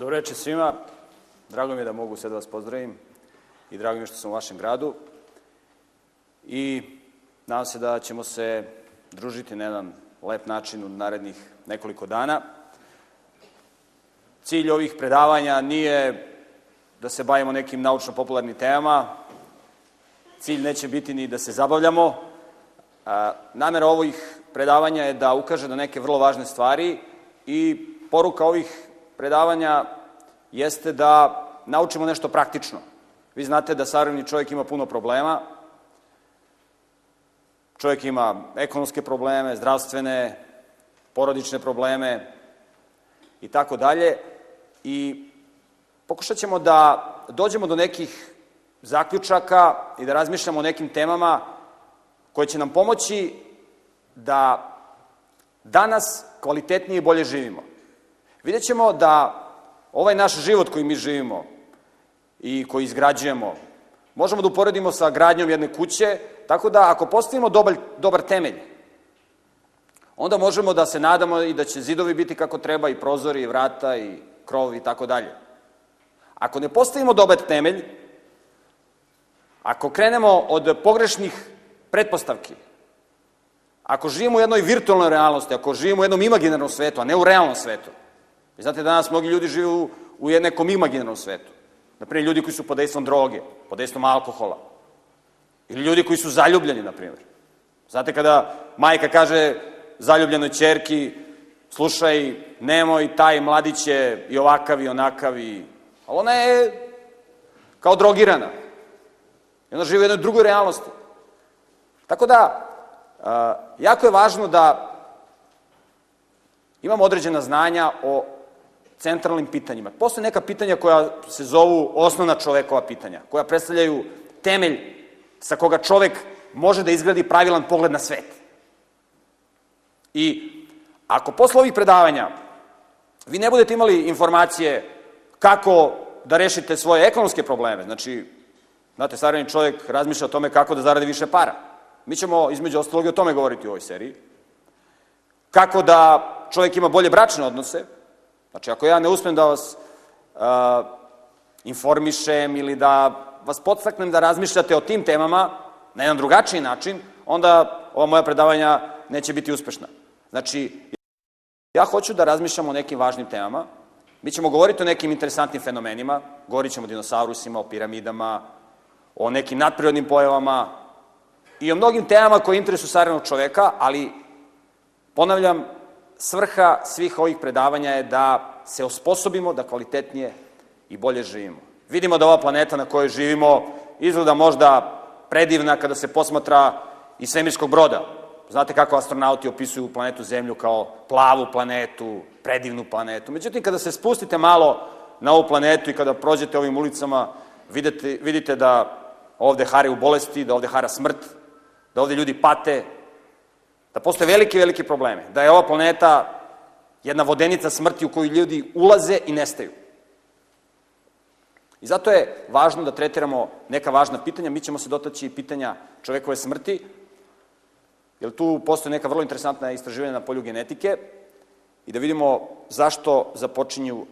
Dobro reče svima. Drago mi je da mogu sve da vas pozdravim i drago mi je što sam u vašem gradu. I nadam se da ćemo se družiti na jedan lep način u narednih nekoliko dana. Cilj ovih predavanja nije da se bavimo nekim naučno-popularnim temama. Cilj neće biti ni da se zabavljamo. Namera ovih predavanja je da ukaže na neke vrlo važne stvari i poruka ovih predavanja jeste da naučimo nešto praktično. Vi znate da savremeni čovjek ima puno problema. Čovjek ima ekonomske probleme, zdravstvene, porodične probleme i tako dalje. I pokušat ćemo da dođemo do nekih zaključaka i da razmišljamo o nekim temama koje će nam pomoći da danas kvalitetnije i bolje živimo. Vidjet ćemo da ovaj naš život koji mi živimo i koji izgrađujemo, možemo da uporedimo sa gradnjom jedne kuće, tako da ako postavimo dobar, dobar temelj, onda možemo da se nadamo i da će zidovi biti kako treba, i prozori, i vrata, i krov, i tako dalje. Ako ne postavimo dobar temelj, ako krenemo od pogrešnih pretpostavki, ako živimo u jednoj virtualnoj realnosti, ako živimo u jednom imaginarnom svetu, a ne u realnom svetu, Vi znate, danas mnogi ljudi žive u, u nekom imaginarnom svetu. Naprimjer, ljudi koji su pod dejstvom droge, pod dejstvom alkohola. Ili ljudi koji su zaljubljeni, na primjer. Znate, kada majka kaže zaljubljenoj čerki, slušaj, nemoj, taj mladić je i ovakav i onakav i... Ali ona je kao drogirana. I ona živi u jednoj drugoj realnosti. Tako da, jako je važno da imamo određena znanja o centralnim pitanjima. Postoje neka pitanja koja se zovu osnovna čovekova pitanja, koja predstavljaju temelj sa koga čovek može da izgradi pravilan pogled na svet. I ako posle ovih predavanja vi ne budete imali informacije kako da rešite svoje ekonomske probleme, znači, znate, savremeni čovjek razmišlja o tome kako da zaradi više para. Mi ćemo, između ostalog, o tome govoriti u ovoj seriji. Kako da čovjek ima bolje bračne odnose, Znači, ako ja ne uspem da vas uh, informišem ili da vas podstaknem da razmišljate o tim temama na jedan drugačiji način, onda ova moja predavanja neće biti uspešna. Znači, ja hoću da razmišljam o nekim važnim temama. Mi ćemo govoriti o nekim interesantnim fenomenima, govorit ćemo o dinosaurusima, o piramidama, o nekim nadprirodnim pojavama i o mnogim temama koje interesuju savremenog čoveka, ali, ponavljam, svrha svih ovih predavanja je da se osposobimo da kvalitetnije i bolje živimo. Vidimo da ova planeta na kojoj živimo izgleda možda predivna kada se posmatra iz svemirskog broda. Znate kako astronauti opisuju planetu Zemlju kao plavu planetu, predivnu planetu. Međutim, kada se spustite malo na ovu planetu i kada prođete ovim ulicama, vidite, vidite da ovde hare u bolesti, da ovde hara smrt, da ovde ljudi pate, da postoje velike, velike probleme, da je ova planeta jedna vodenica smrti u koju ljudi ulaze i nestaju. I zato je važno da tretiramo neka važna pitanja. Mi ćemo se dotaći pitanja čovekove smrti, jer tu postoje neka vrlo interesantna istraživanja na polju genetike i da vidimo zašto započinju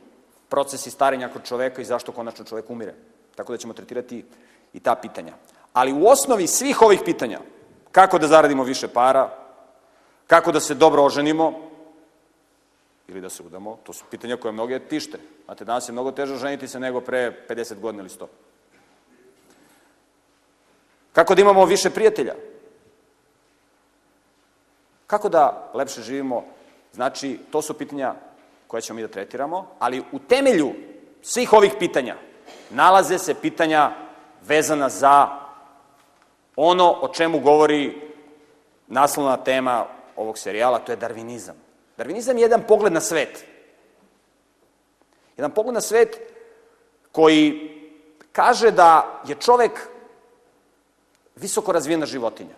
procesi starenja kod čoveka i zašto konačno čovek umire. Tako da ćemo tretirati i ta pitanja. Ali u osnovi svih ovih pitanja, kako da zaradimo više para, Kako da se dobro oženimo ili da se udamo, to su pitanja koje mnoge tište. Znate, danas je mnogo teže oženiti se nego pre 50 godina ili 100. Kako da imamo više prijatelja? Kako da lepše živimo? Znači, to su pitanja koje ćemo mi da tretiramo, ali u temelju svih ovih pitanja nalaze se pitanja vezana za ono o čemu govori naslovna tema ovog serijala, to je darvinizam. Darvinizam je jedan pogled na svet. Jedan pogled na svet koji kaže da je čovek visoko razvijena životinja.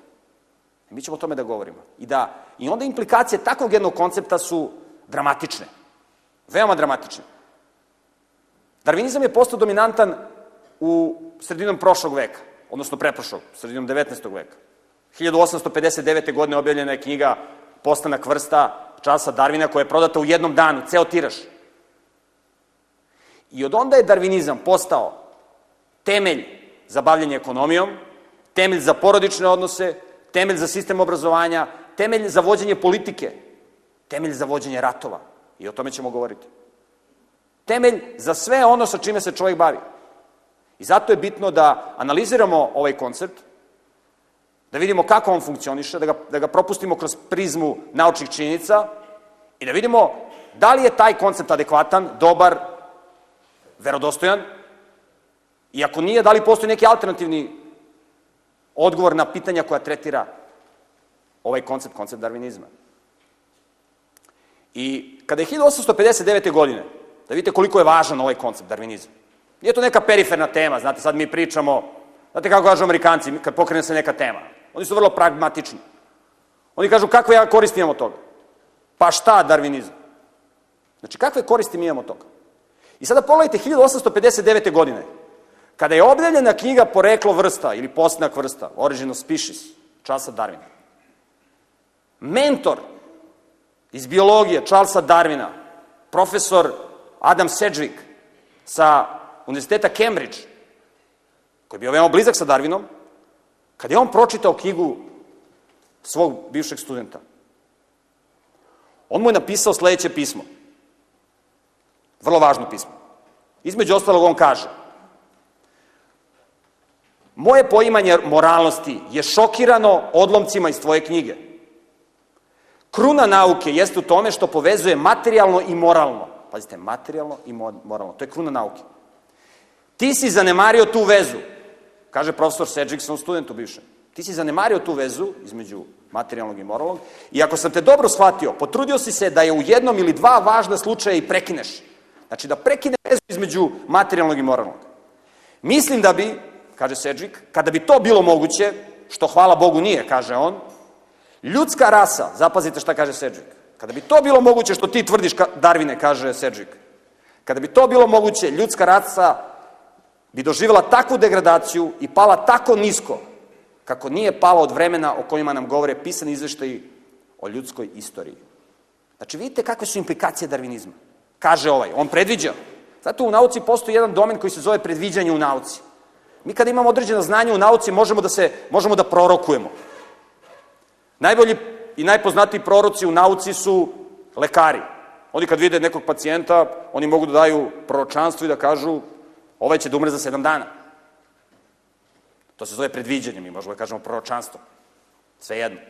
Mi ćemo o tome da govorimo. I, da, I onda implikacije takvog jednog koncepta su dramatične. Veoma dramatične. Darvinizam je postao dominantan u sredinom prošlog veka, odnosno preprošlog, sredinom 19. veka. 1859. godine objavljena je knjiga Postanak vrsta časa Darvina koja je prodata u jednom danu, ceo tiraž. I od onda je darvinizam postao temelj za bavljanje ekonomijom, temelj za porodične odnose, temelj za sistem obrazovanja, temelj za vođenje politike, temelj za vođenje ratova. I o tome ćemo govoriti. Temelj za sve ono sa čime se čovjek bavi. I zato je bitno da analiziramo ovaj koncept, da vidimo kako on funkcioniše, da ga, da ga propustimo kroz prizmu naučnih činjenica i da vidimo da li je taj koncept adekvatan, dobar, verodostojan, i ako nije, da li postoji neki alternativni odgovor na pitanja koja tretira ovaj koncept, koncept darvinizma. I kada je 1859. godine, da vidite koliko je važan ovaj koncept darvinizma, nije to neka periferna tema, znate, sad mi pričamo, znate kako kažu amerikanci, kad pokrene se neka tema, oni su vrlo pragmatični. Oni kažu, kakve ja koristi imamo toga? Pa šta darvinizam? Znači, kakve koristi mi imamo toga? I sada pogledajte, 1859. godine, kada je objavljena knjiga Poreklo vrsta ili Postnak vrsta, Origin of Species, Charlesa Darwina, mentor iz biologije Charlesa Darwina, profesor Adam Sedgwick sa Univerziteta Cambridge, koji je bio veoma blizak sa Darwinom, kad je on pročitao knjigu svog bivšeg studenta, on mu je napisao sledeće pismo. Vrlo važno pismo. Između ostalog on kaže Moje poimanje moralnosti je šokirano odlomcima iz tvoje knjige. Kruna nauke jeste u tome što povezuje materijalno i moralno. Pazite, materijalno i moralno. To je kruna nauke. Ti si zanemario tu vezu, kaže profesor Sedžik, sam studentu bivšem. Ti si zanemario tu vezu između materijalnog i moralnog i ako sam te dobro shvatio, potrudio si se da je u jednom ili dva važna slučaja i prekineš. Znači da prekine vezu između materijalnog i moralnog. Mislim da bi, kaže Sedžik, kada bi to bilo moguće, što hvala Bogu nije, kaže on, ljudska rasa, zapazite šta kaže Sedžik, kada bi to bilo moguće što ti tvrdiš, Darvine, kaže Sedžik, kada bi to bilo moguće, ljudska rasa bi doživjela takvu degradaciju i pala tako nisko, kako nije pala od vremena o kojima nam govore pisani izveštaji o ljudskoj istoriji. Znači, vidite kakve su implikacije darvinizma. Kaže ovaj, on predviđa. Zato u nauci postoji jedan domen koji se zove predviđanje u nauci. Mi kada imamo određeno znanje u nauci možemo da se možemo da prorokujemo. Najbolji i najpoznatiji proroci u nauci su lekari. Oni kad vide nekog pacijenta, oni mogu da daju proročanstvo i da kažu ovaj će da umre za sedam dana. To se zove predviđanje, mi možemo da kažemo proročanstvo. Sve jedno.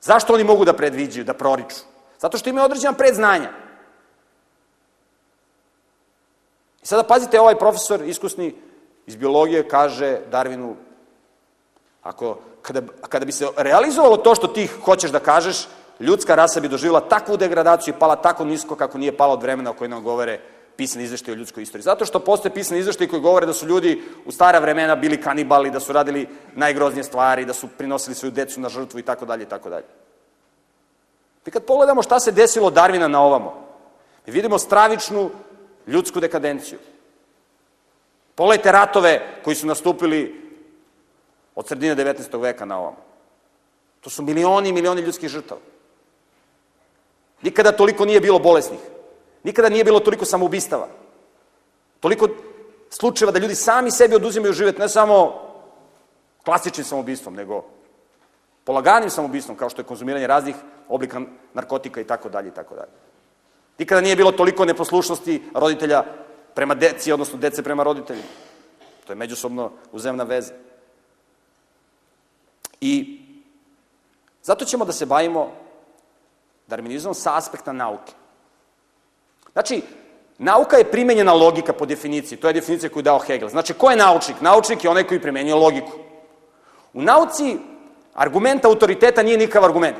Zašto oni mogu da predviđaju, da proriču? Zato što imaju određena predznanja. I sada pazite, ovaj profesor iskusni iz biologije kaže Darwinu, ako, kada, kada bi se realizovalo to što ti hoćeš da kažeš, ljudska rasa bi doživjela takvu degradaciju i pala tako nisko kako nije pala od vremena o kojoj nam govore pisani izveštaj o ljudskoj istoriji. Zato što postoje pisani izveštaj koji govore da su ljudi u stara vremena bili kanibali, da su radili najgroznije stvari, da su prinosili svoju decu na žrtvu i tako dalje i tako dalje. I kad pogledamo šta se desilo Darvina na ovamo, mi vidimo stravičnu ljudsku dekadenciju. Pogledajte ratove koji su nastupili od sredine 19. veka na ovamo. To su milioni i milioni ljudskih žrtava. Nikada toliko nije bilo bolesnih. Nikada nije bilo toliko samoubistava. Toliko slučajeva da ljudi sami sebi oduzimaju život, ne samo klasičnim samoubistvom, nego polaganim samoubistvom, kao što je konzumiranje raznih oblika narkotika i tako dalje i tako dalje. Nikada nije bilo toliko neposlušnosti roditelja prema deci, odnosno dece prema roditeljima. To je međusobno uzemna veza. I zato ćemo da se bavimo darminizmom sa aspekta nauke. Znači, nauka je primenjena logika po definiciji. To je definicija koju je dao Hegel. Znači, ko je naučnik? Naučnik je onaj koji primenjuje logiku. U nauci argument autoriteta nije nikav argument.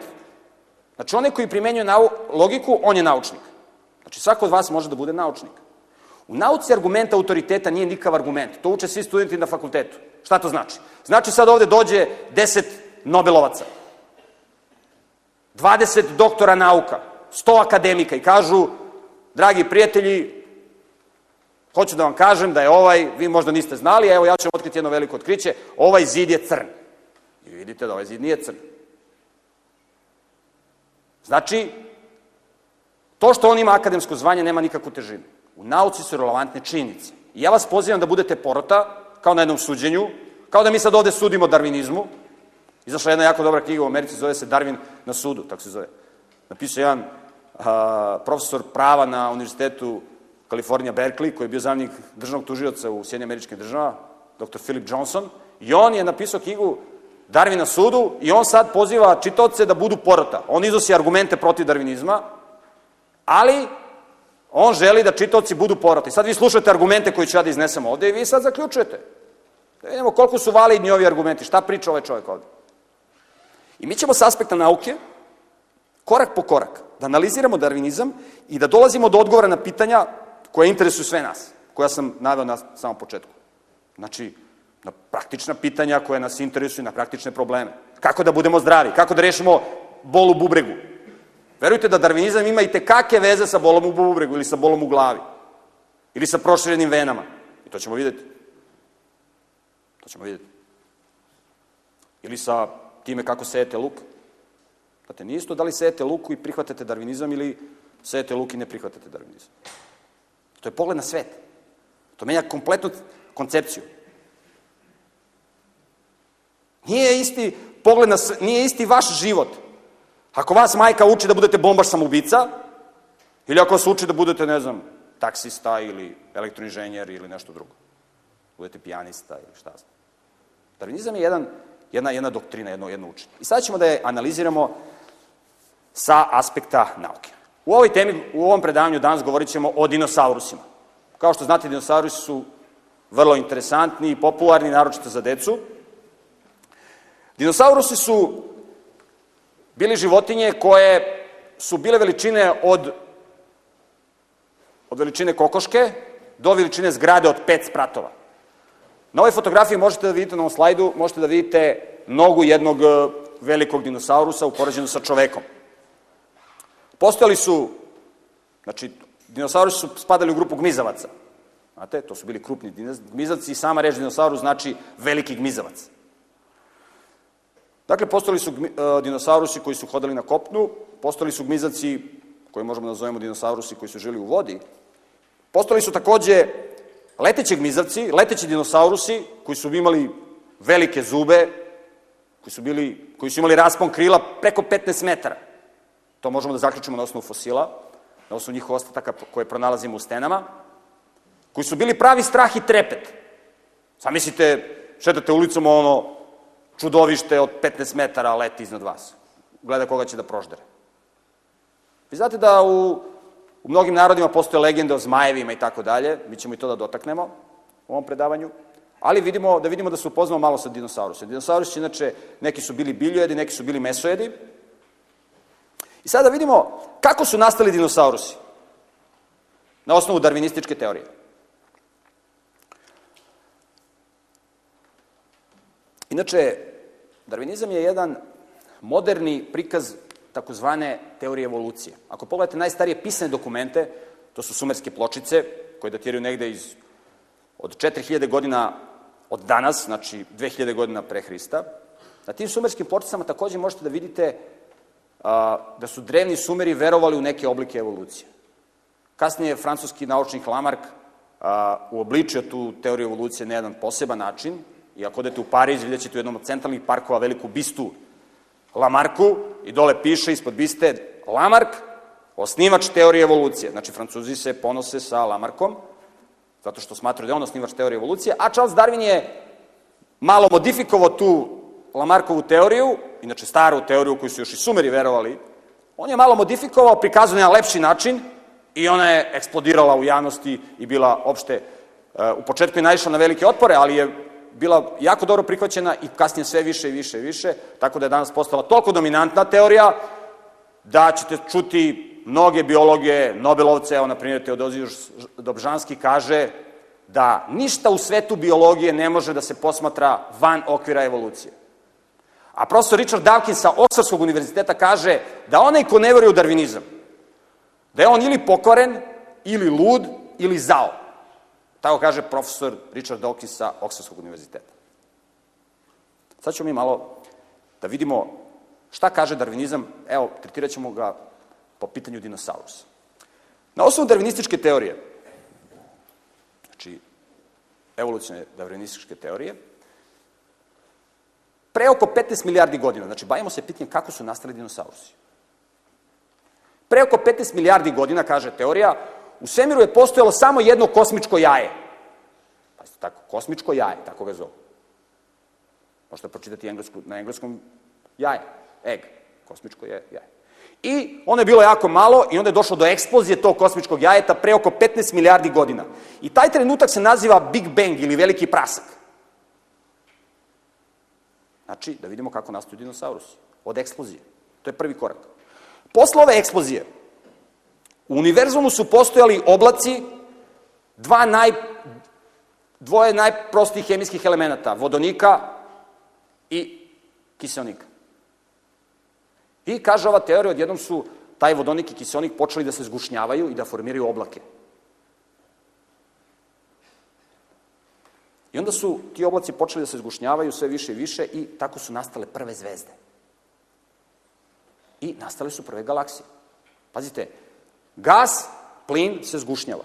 Znači, onaj koji primenjuje nau logiku, on je naučnik. Znači, svako od vas može da bude naučnik. U nauci argument autoriteta nije nikav argument. To uče svi studenti na fakultetu. Šta to znači? Znači sad ovde dođe 10 Nobelovaca, 20 doktora nauka, 100 akademika i kažu, dragi prijatelji, hoću da vam kažem da je ovaj, vi možda niste znali, evo ja ću otkriti jedno veliko otkriće, ovaj zid je crn. I vidite da ovaj zid nije crn. Znači, to što on ima akademsko zvanje nema nikakvu težinu. U nauci su relevantne činjenice. I ja vas pozivam da budete porota, kao na jednom suđenju, kao da mi sad ovde sudimo darvinizmu. Izašla jedna jako dobra knjiga u Americi, zove se Darwin na sudu, tako se zove. Napisao jedan a, profesor prava na univerzitetu Kalifornija Berkeley, koji je bio zamnik državnog tužioca u Sjedinje američke država, dr. Philip Johnson, i on je napisao knjigu Darwin na sudu i on sad poziva čitoce da budu porota. On iznosi argumente protiv darvinizma, ali on želi da čitoci budu porota. I sad vi slušate argumente koje ću ja da iznesem ovde i vi sad zaključujete. Da vidimo koliko su validni ovi argumenti, šta priča ovaj čovjek ovde. I mi ćemo s aspekta nauke, korak po korak, da analiziramo darvinizam i da dolazimo do odgovora na pitanja koje interesuju sve nas, koja sam naveo na samom početku. Znači, na praktična pitanja koje nas interesuju, na praktične probleme. Kako da budemo zdravi, kako da rešimo bol u bubregu. Verujte da darvinizam ima i tekake veze sa bolom u bubregu ili sa bolom u glavi. Ili sa proširenim venama. I to ćemo videti. To ćemo videti. Ili sa time kako sejete luk. Znate, nije isto da li sejete luku i prihvatate darvinizam ili sejete luk i ne prihvatate darvinizam. To je pogled na svet. To menja kompletnu koncepciju. Nije isti pogled na sve, nije isti vaš život. Ako vas majka uči da budete bombaš samoubica, ili ako vas uči da budete, ne znam, taksista ili elektroinženjer ili nešto drugo. Budete pijanista ili šta znam. Darvinizam je jedan, jedna, jedna doktrina, jedno, jedno učenje. I sada ćemo da je analiziramo sa aspekta nauke. U ovoj temi, u ovom predavanju danas govorit ćemo o dinosaurusima. Kao što znate, dinosaurusi su vrlo interesantni i popularni, naročito za decu. Dinosaurusi su bili životinje koje su bile veličine od, od veličine kokoške do veličine zgrade od pet spratova. Na ovoj fotografiji možete da vidite na ovom slajdu, možete da vidite nogu jednog e, velikog dinosaurusa upoređenu sa čovekom. Postojali su, znači, dinosaurusi su spadali u grupu gmizavaca. Znate, to su bili krupni gmizavci i sama reč dinosaurus znači veliki gmizavac. Dakle, postali su uh, dinosaurusi koji su hodali na kopnu, postali su gmizavci, koji možemo da nazovemo dinosaurusi koji su žili u vodi, postali su takođe leteći gmizavci, leteći dinosaurusi koji su imali velike zube, koji su, bili, koji su imali raspon krila preko 15 metara. To možemo da zaključimo na osnovu fosila, na osnovu njihovih ostataka koje pronalazimo u stenama, koji su bili pravi strah i trepet. Zamislite, šetate ulicom, ono, čudovište od 15 metara leti iznad vas. Gleda koga će da proždere. Vi znate da u, u mnogim narodima postoje legende o zmajevima i tako dalje, mi ćemo i to da dotaknemo u ovom predavanju, ali vidimo, da vidimo da se upoznamo malo sa dinosaurusom. Dinosaurusi, inače, neki su bili biljojedi, neki su bili mesojedi. I sada da vidimo kako su nastali dinosaurusi na osnovu darvinističke teorije. Inače, darvinizam je jedan moderni prikaz takozvane teorije evolucije. Ako pogledate najstarije pisane dokumente, to su sumerske pločice, koje datiraju negde iz od 4000 godina od danas, znači 2000 godina pre Hrista. Na tim sumerskim pločicama takođe možete da vidite da su drevni sumeri verovali u neke oblike evolucije. Kasnije je francuski naučnik Lamarck uobličio tu teoriju evolucije na jedan poseban način, I ako odete u Pariz, vidjet ćete u jednom od centralnih parkova veliku bistu Lamarku i dole piše ispod biste Lamarck, osnivač teorije evolucije. Znači, Francuzi se ponose sa Lamarkom, zato što smatruju da je on osnivač teorije evolucije, a Charles Darwin je malo modifikovao tu Lamarkovu teoriju, inače staru teoriju koju su još i sumeri verovali, on je malo modifikovao, prikazao na lepši način i ona je eksplodirala u javnosti i bila opšte, uh, u početku je naišla na velike otpore, ali je bila jako dobro prihvaćena i kasnije sve više i više i više, tako da je danas postala toliko dominantna teorija da ćete čuti mnoge biologe, Nobelovce, evo na primjer Teodozijus Dobžanski kaže da ništa u svetu biologije ne može da se posmatra van okvira evolucije. A profesor Richard Dawkins sa Oxfordskog univerziteta kaže da onaj ko ne veruje u darvinizam, da je on ili pokvaren, ili lud, ili zao. Tako kaže profesor Richard Dawkins sa Oxfordskog univerziteta. Sad ćemo mi malo da vidimo šta kaže darvinizam, evo, tretirat ćemo ga po pitanju dinosaurusa. Na osnovu darvinističke teorije, evolucijne darwinističke teorije, pre oko 15 milijardi godina, znači bavimo se pitanjem kako su nastali dinosaurusi. Pre oko 15 milijardi godina, kaže teorija, u svemiru je postojalo samo jedno kosmičko jaje. Pazite, tako, kosmičko jaje, tako ga zovu. Možete pročitati englesku, na engleskom jaje, egg, kosmičko je jaje. I ono je bilo jako malo i onda je došlo do eksplozije tog kosmičkog jajeta pre oko 15 milijardi godina. I taj trenutak se naziva Big Bang ili veliki prasak. Znači, da vidimo kako nastaju dinosaurusi. Od eksplozije. To je prvi korak. Posle ove eksplozije, u univerzumu su postojali oblaci dva naj, dvoje najprostijih hemijskih elemenata, vodonika i kiselnika. I kaže ova teorija, odjednom su taj vodonik i kiselnik počeli da se zgušnjavaju i da formiraju oblake. I onda su ti oblaci počeli da se zgušnjavaju sve više i više i tako su nastale prve zvezde. I nastale su prve galaksije. Pazite, gas, plin se zgušnjava.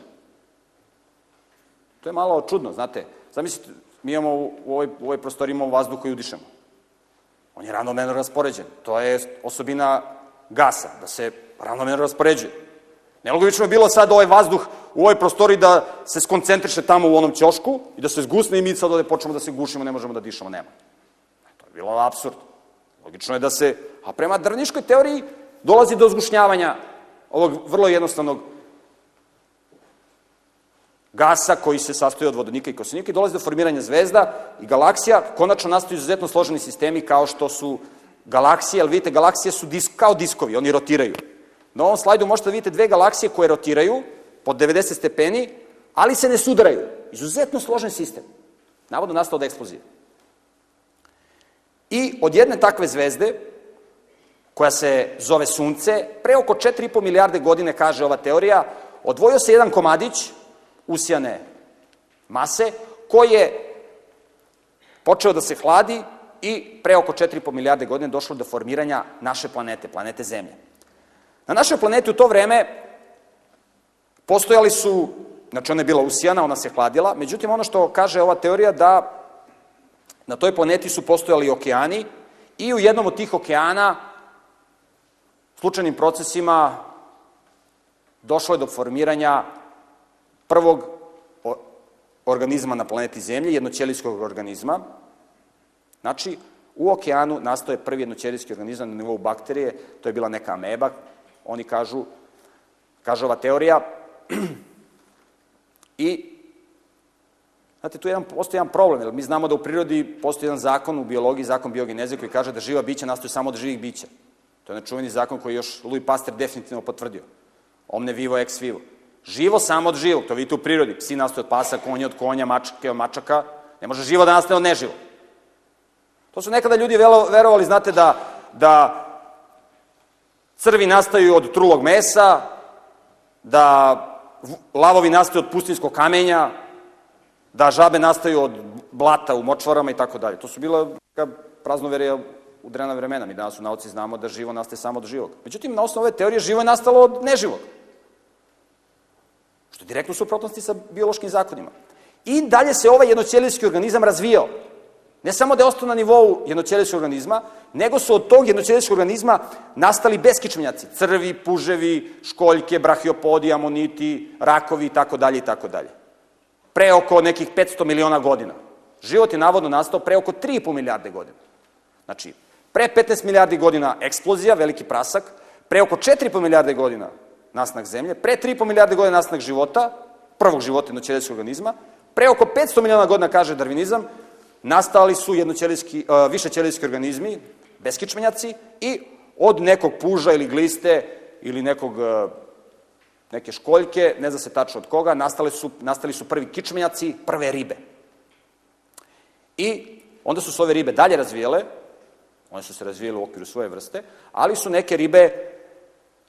To je malo čudno, znate. Zamislite, mi imamo u ovoj, u ovoj prostori imamo vazduh koji udišemo. On je ravnomerno raspoređen. To je osobina gasa, da se ravnomerno raspoređuje. Nelogično je bilo sad ovaj vazduh u ovoj prostori da se skoncentriše tamo u onom ćošku i da se zgusne i mi sad ovde počnemo da se gušimo, ne možemo da dišemo, nema. To je bilo absurd. Logično je da se, a prema drniškoj teoriji dolazi do zgušnjavanja ovog vrlo jednostavnog gasa koji se sastoji od vodonika i kosenika i dolazi do formiranja zvezda i galaksija, konačno nastaju izuzetno složeni sistemi kao što su galaksije, ali vidite, galaksije su disk, kao diskovi, oni rotiraju. Na ovom slajdu možete da vidite dve galaksije koje rotiraju pod 90 stepeni, ali se ne sudaraju. Izuzetno složen sistem. Navodno nastao od eksplozije. I od jedne takve zvezde, koja se zove Sunce, pre oko 4,5 milijarde godine, kaže ova teorija, odvojio se jedan komadić usijane mase, koji je počeo da se hladi i pre oko 4,5 milijarde godine došlo do formiranja naše planete, planete Zemlje. Na našoj planeti u to vreme postojali su, znači ona je bila usijana, ona se hladila, međutim ono što kaže ova teorija da na toj planeti su postojali okeani i u jednom od tih okeana slučajnim procesima došlo je do formiranja prvog organizma na planeti Zemlje, jednoćelijskog organizma. Znači, u okeanu nastoje prvi jednoćelijski organizam na nivou bakterije, to je bila neka ameba, oni kažu, kaže ova teorija, i Znate, tu jedan, postoji jedan problem, jer mi znamo da u prirodi postoji jedan zakon u biologiji, zakon biogeneze, koji kaže da živa bića nastoje samo od živih bića. To je nečuveni zakon koji još Louis Pasteur definitivno potvrdio. Omne vivo ex vivo. Živo samo od živog, to vidite u prirodi. Psi nastoje od pasa, konje od konja, mačke od mačaka. Ne može živo da nastane od neživo. To su nekada ljudi verovali, znate, da, da crvi nastaju od trulog mesa, da lavovi nastaju od pustinskog kamenja, da žabe nastaju od blata u močvarama i tako dalje. To su bila praznoverija u drena vremena. Mi danas u nauci znamo da živo nastaje samo od živog. Međutim, na osnovu ove teorije živo je nastalo od neživog. Što je direktno suprotnosti sa biološkim zakonima. I dalje se ovaj jednoćelijski organizam razvijao. Ne samo da je ostao na nivou jednoćelijskog organizma, nego su od tog jednoćelijskog organizma nastali beskičmenjaci, crvi, puževi, školjke, brahiopodi, amoniti, rakovi i tako dalje i tako dalje. Pre oko nekih 500 miliona godina. Život je navodno nastao pre oko 3,5 milijarde godina. Znači, pre 15 milijardi godina eksplozija, veliki prasak, pre oko 4,5 milijarde godina nastanak zemlje, pre 3,5 milijarde godina nastanak života, prvog života jednoćelijskog organizma, pre oko 500 miliona godina, kaže darvinizam, nastali su jednoćelijski, uh, višećelijski organizmi, beskičmenjaci, i od nekog puža ili gliste ili nekog uh, neke školjke, ne zna se tačno od koga, nastali su, nastali su prvi kičmenjaci, prve ribe. I onda su se ove ribe dalje razvijele, one su se razvijele u okviru svoje vrste, ali su neke ribe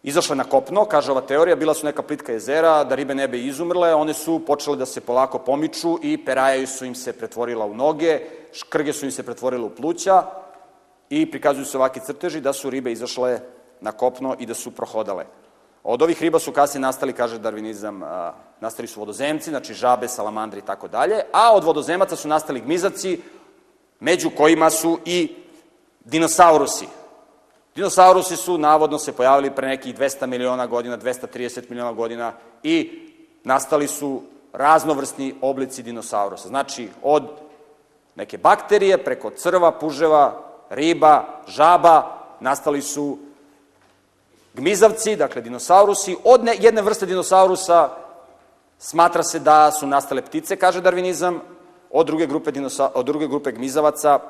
izašle na kopno, kaže ova teorija, bila su neka plitka jezera, da ribe ne bi izumrle, one su počele da se polako pomiču i perajaju su im se pretvorila u noge, škrge su im se pretvorile u pluća i prikazuju se ovaki crteži da su ribe izašle na kopno i da su prohodale. Od ovih riba su kasnije nastali, kaže darvinizam, nastali su vodozemci, znači žabe, salamandri i tako dalje, a od vodozemaca su nastali gmizaci, među kojima su i dinosaurusi. Dinosaurusi su navodno se pojavili pre nekih 200 miliona godina, 230 miliona godina i nastali su raznovrsni oblici dinosaurusa. Znači, od neke bakterije, preko crva, puževa, riba, žaba, nastali su gmizavci, dakle dinosaurusi. Od ne, jedne vrste dinosaurusa smatra se da su nastale ptice, kaže darvinizam, od druge grupe, dinosa, od druge grupe gmizavaca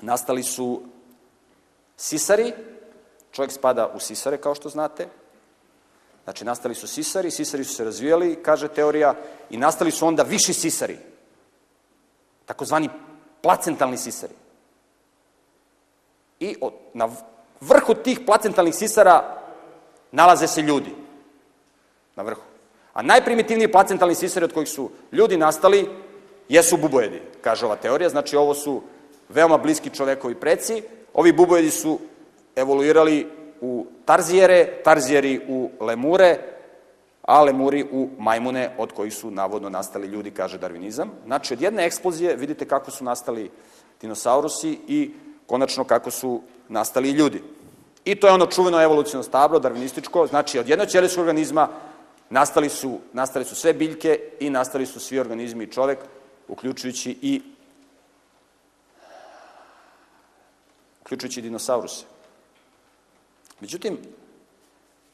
nastali su sisari, čovjek spada u sisare, kao što znate, Znači, nastali su sisari, sisari su se razvijali, kaže teorija, i nastali su onda viši sisari, takozvani placentalni sisari. I od, na vrhu tih placentalnih sisara nalaze se ljudi. Na vrhu. A najprimitivniji placentalni sisari od kojih su ljudi nastali jesu bubojedi, kaže ova teorija. Znači, ovo su veoma bliski čovekovi preci. Ovi bubojedi su evoluirali u tarzijere, tarzijeri u lemure, a lemuri u majmune od kojih su navodno nastali ljudi, kaže darvinizam. Znači, od jedne eksplozije vidite kako su nastali dinosaurusi i konačno kako su nastali ljudi. I to je ono čuveno evolucijno stablo, darvinističko, znači od jednog ćelijskog organizma nastali su, nastali su sve biljke i nastali su svi organizmi i čovek, uključujući i uključujući dinosauruse. Međutim,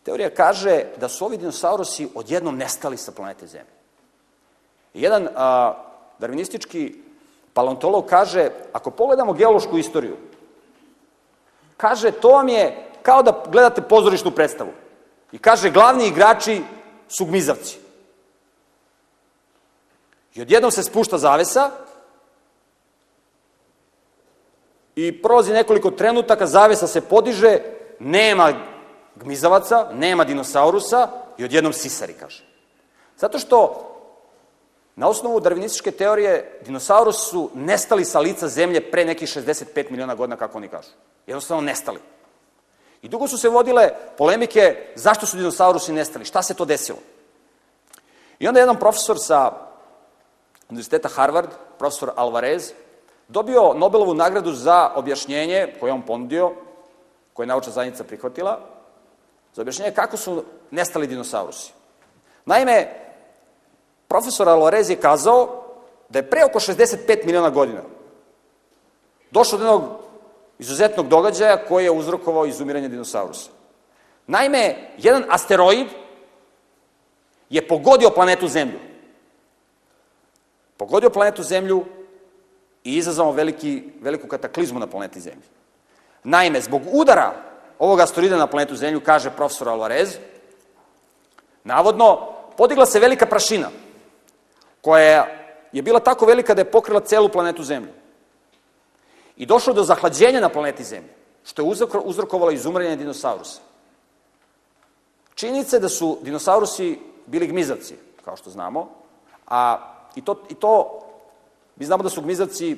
teorija kaže da su ovi dinosaurusi odjednom nestali sa planete Zemlje. Jedan a, darvinistički paleontolog kaže, ako pogledamo geološku istoriju, kaže, to vam je kao da gledate pozorišnu predstavu. I kaže, glavni igrači su gmizavci. I odjednom se spušta zavesa i prolazi nekoliko trenutaka, zavesa se podiže, nema gmizavaca, nema dinosaurusa i odjednom sisari, kaže. Zato što na osnovu darvinističke teorije dinosaurus su nestali sa lica zemlje pre nekih 65 miliona godina, kako oni kažu. Jednostavno nestali. I dugo su se vodile polemike zašto su dinosaurusi nestali, šta se to desilo. I onda jedan profesor sa Univerziteta Harvard, profesor Alvarez, dobio Nobelovu nagradu za objašnjenje koje on ponudio koje je naučna zajednica prihvatila, za objašnjenje kako su nestali dinosaurusi. Naime, profesor Alvarez je kazao da je pre oko 65 miliona godina došlo do jednog izuzetnog događaja koji je uzrokovao izumiranje dinosaurusa. Naime, jedan asteroid je pogodio planetu Zemlju. Pogodio planetu Zemlju i izazvao veliki, veliku kataklizmu na planeti Zemlji. Naime, zbog udara ovog asteroida na planetu Zemlju, kaže profesor Alvarez, navodno, podigla se velika prašina, koja je bila tako velika da je pokrila celu planetu Zemlju. I došlo do zahlađenja na planeti Zemlji, što je uzrokovalo izumranje dinosaurusa. Činjenica je da su dinosaurusi bili gmizavci, kao što znamo, a i to, i to mi znamo da su gmizavci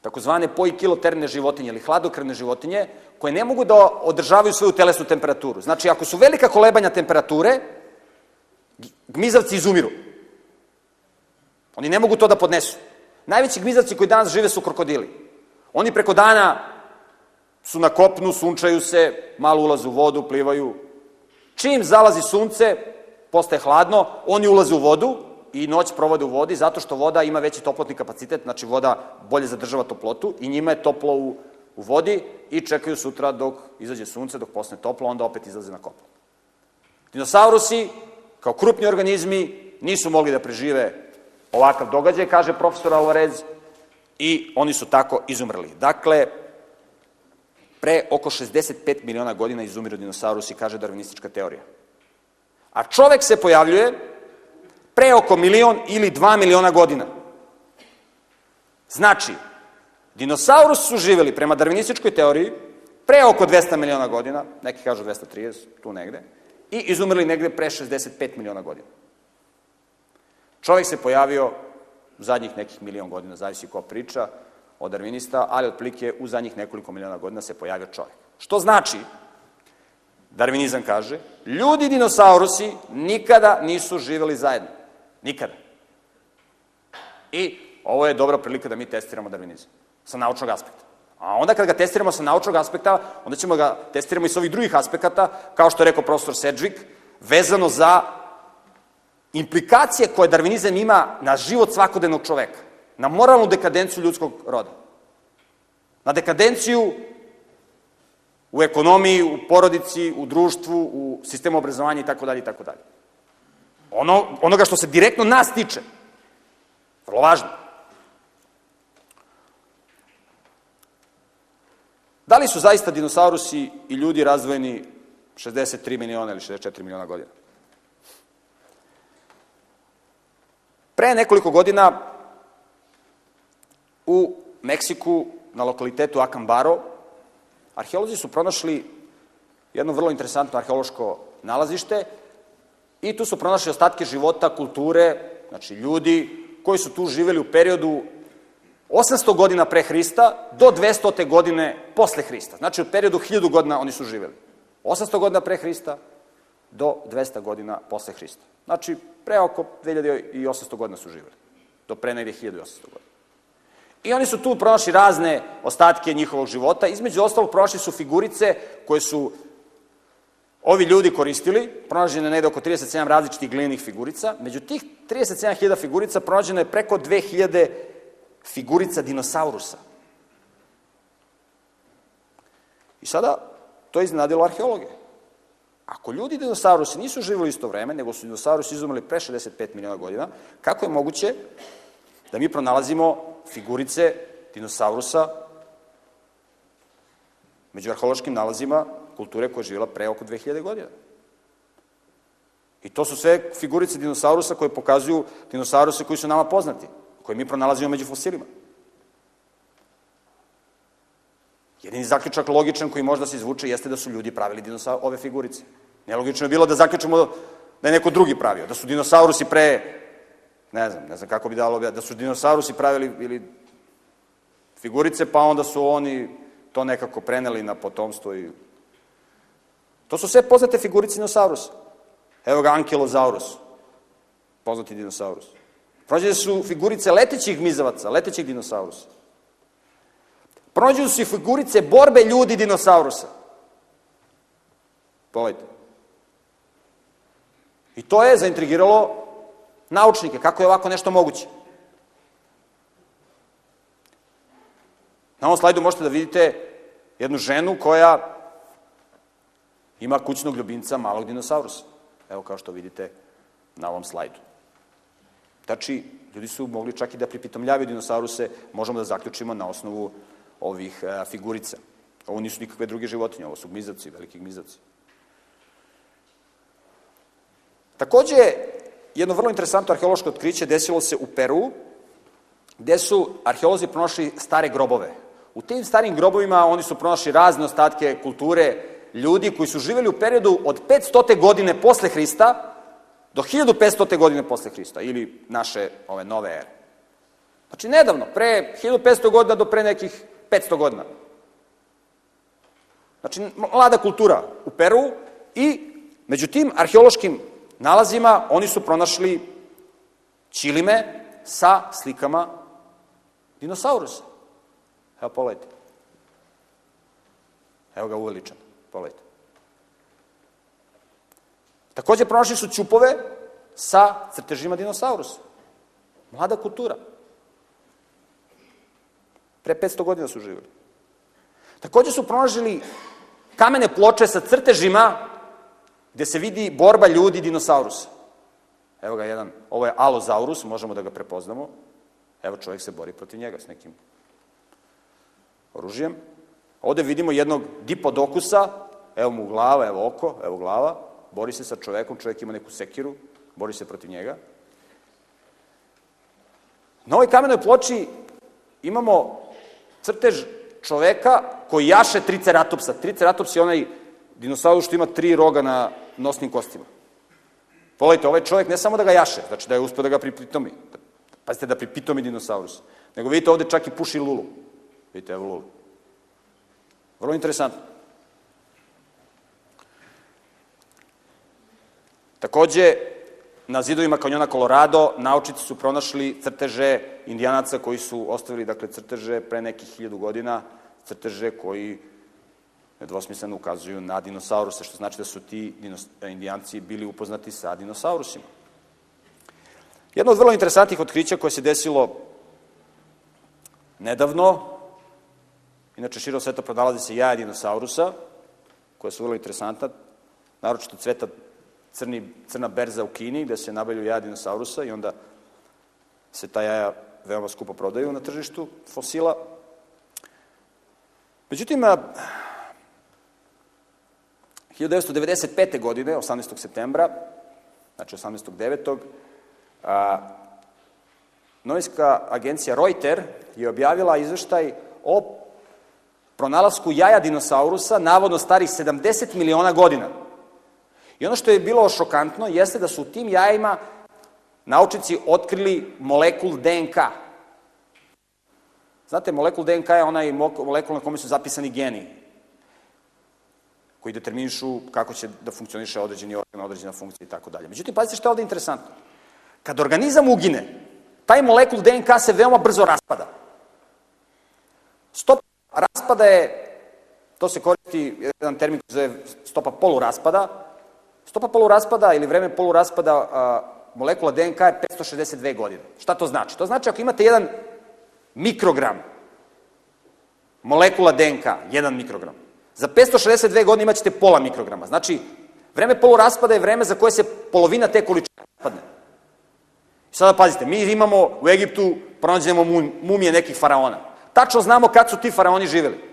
takozvane poikiloterne životinje ili hladokrvne životinje, koje ne mogu da održavaju svoju telesnu temperaturu. Znači, ako su velika kolebanja temperature, gmizavci izumiru. Oni ne mogu to da podnesu. Najveći gmizavci koji danas žive su krokodili. Oni preko dana su na kopnu, sunčaju se, malo ulaze u vodu, plivaju. Čim zalazi sunce, postaje hladno, oni ulaze u vodu, i noć provode u vodi zato što voda ima veći toplotni kapacitet, znači voda bolje zadržava toplotu i njima je toplo u, u vodi i čekaju sutra dok izađe sunce, dok postane toplo, onda opet izlaze na kopno. Dinosaurusi, kao krupni organizmi, nisu mogli da prežive ovakav događaj, kaže profesor Alvarez, i oni su tako izumrli. Dakle, pre oko 65 miliona godina izumiru dinosaurusi, kaže darwinistička teorija. A čovek se pojavljuje pre oko milion ili dva miliona godina. Znači, dinosaurus su živeli prema darvinističkoj teoriji pre oko 200 miliona godina, neki kažu 230, tu negde, i izumrli negde pre 65 miliona godina. Čovjek se pojavio zadnjih nekih milion godina, zavisi ko priča, od darvinista, ali otprilike u zadnjih nekoliko miliona godina se pojavio čovjek. Što znači darvinizam kaže, ljudi i dinosaurusi nikada nisu živeli zajedno. Nikada. I ovo je dobra prilika da mi testiramo darvinizam sa naučnog aspekta. A onda kad ga testiramo sa naučnog aspekta, onda ćemo ga testiramo i sa ovih drugih aspekata, kao što je rekao profesor Sedgwick, vezano za implikacije koje darvinizam ima na život svakodnevnog čoveka, na moralnu dekadenciju ljudskog roda, na dekadenciju u ekonomiji, u porodici, u društvu, u sistemu obrazovanja i tako dalje i tako dalje. Ono, onoga što se direktno nas tiče. Vrlo važno. Da li su zaista dinosaurusi i ljudi razvojeni 63 miliona ili 64 miliona godina? Pre nekoliko godina u Meksiku, na lokalitetu Acambaro, arheolozi su pronašli jedno vrlo interesantno arheološko nalazište i tu su pronašli ostatke života, kulture, znači ljudi koji su tu živeli u periodu 800 godina pre Hrista do 200. godine posle Hrista. Znači, u periodu 1000 godina oni su živeli. 800 godina pre Hrista do 200 godina posle Hrista. Znači, pre oko 2800 godina su živeli. Do pre negde 1800 godina. I oni su tu pronašli razne ostatke njihovog života. Između ostalog, pronašli su figurice koje su ovi ljudi koristili. Pronađeno je negde oko 37 različitih glinenih figurica. Među tih 37.000 figurica pronađeno je preko 2000 figurica dinosaurusa. I sada to je iznenadilo arheologe. Ako ljudi dinosaurusi nisu živjeli isto vreme, nego su dinosaurusi izumrli pre 65 miliona godina, kako je moguće da mi pronalazimo figurice dinosaurusa među arheološkim nalazima kulture koja je živjela pre oko 2000 godina? I to su sve figurice dinosaurusa koje pokazuju dinosauruse koji su nama poznati koje mi pronalazimo među fosilima. Jedini zaključak logičan koji možda se izvuče jeste da su ljudi pravili dinosaur, ove figurice. Nelogično je bilo da zaključimo da je neko drugi pravio, da su dinosaurusi pre, ne znam, ne znam kako bi dalo, da su dinosaurusi pravili ili figurice, pa onda su oni to nekako preneli na potomstvo i... To su sve poznate figurice dinosaurusa. Evo ga Ankylosaurus, poznati dinosaurus. Pronađene su figurice letećih mizavaca, letećih dinosaurusa. Pronađene su i figurice borbe ljudi dinosaurusa. Pogledajte. I to je zaintrigiralo naučnike. Kako je ovako nešto moguće? Na ovom slajdu možete da vidite jednu ženu koja ima kućnog ljubimca malog dinosaurusa. Evo kao što vidite na ovom slajdu. Znači, ljudi su mogli čak i da pripitomljavaju dinosauruse, možemo da zaključimo na osnovu ovih a, e, figurica. Ovo nisu nikakve druge životinje, ovo su gmizavci, veliki gmizavci. Takođe, jedno vrlo interesantno arheološko otkriće desilo se u Peru, gde su arheolozi pronašli stare grobove. U tim starim grobovima oni su pronašli razne ostatke kulture ljudi koji su živeli u periodu od 500. godine posle Hrista do 1500. godine posle Hrista ili naše ove nove ere. Znači, nedavno, pre 1500 godina do pre nekih 500 godina. Znači, mlada kultura u Peru i među tim arheološkim nalazima oni su pronašli ćilime sa slikama dinosaurusa. Evo, pogledajte. Evo ga uveličan, pogledajte. Takođe pronašli su ćupove sa crtežima dinosaurusa. Mlada kultura. Pre 500 godina su živjeli. Takođe su pronašli kamene ploče sa crtežima gde se vidi borba ljudi i dinosaurusa. Evo ga jedan, ovo je alozaurus, možemo da ga prepoznamo. Evo čovjek se bori protiv njega s nekim oružjem. Ovde vidimo jednog dipodokusa, evo mu glava, evo oko, evo glava, bori se sa čovekom, čovek ima neku sekiru, bori se protiv njega. Na ovoj kamenoj ploči imamo crtež čoveka koji jaše triceratopsa. Triceratops je onaj dinosaurus što ima tri roga na nosnim kostima. Pogledajte, ovaj čovjek ne samo da ga jaše, znači da je uspio da ga pripitomi. Pazite da pripitomi dinosaurus. Nego vidite ovde čak i puši lulu. Vidite, evo lulu. Vrlo interesantno. Takođe, na zidovima kanjona Colorado naučici su pronašli crteže indijanaca koji su ostavili dakle, crteže pre nekih hiljadu godina, crteže koji nedvosmisleno ukazuju na dinosauruse, što znači da su ti indijanci bili upoznati sa dinosaurusima. Jedno od vrlo interesantnih otkrića koje se desilo nedavno, inače širo sveta prodalazi se jaja dinosaurusa, koja su vrlo interesanta, naročito cveta crni, crna berza u Kini, gde se nabavljaju jaja dinosaurusa i onda se ta jaja veoma skupo prodaju na tržištu fosila. Međutim, 1995. godine, 18. septembra, znači 18.9. A, Novijska agencija Reuter je objavila izveštaj o pronalasku jaja dinosaurusa, navodno starih 70 miliona godina. I ono što je bilo šokantno jeste da su u tim jajima naučici otkrili molekul DNK. Znate, molekul DNK je onaj molekul na kome su zapisani geni, koji determinišu kako će da funkcioniše određeni organ, određena funkcija i tako dalje. Međutim, pazite što je ovde interesantno. Kad organizam ugine, taj molekul DNK se veoma brzo raspada. Stopa raspada je, to se koristi jedan termin koji zove stopa poluraspada. Stopa poluraspada ili vreme poluraspada a, molekula DNK je 562 godine. Šta to znači? To znači ako imate jedan mikrogram molekula DNK, jedan mikrogram, za 562 godine imaćete pola mikrograma. Znači, vreme poluraspada je vreme za koje se polovina te količine raspadne. I sada pazite, mi imamo u Egiptu, pronađemo mumije nekih faraona. Tačno znamo kad su ti faraoni živeli.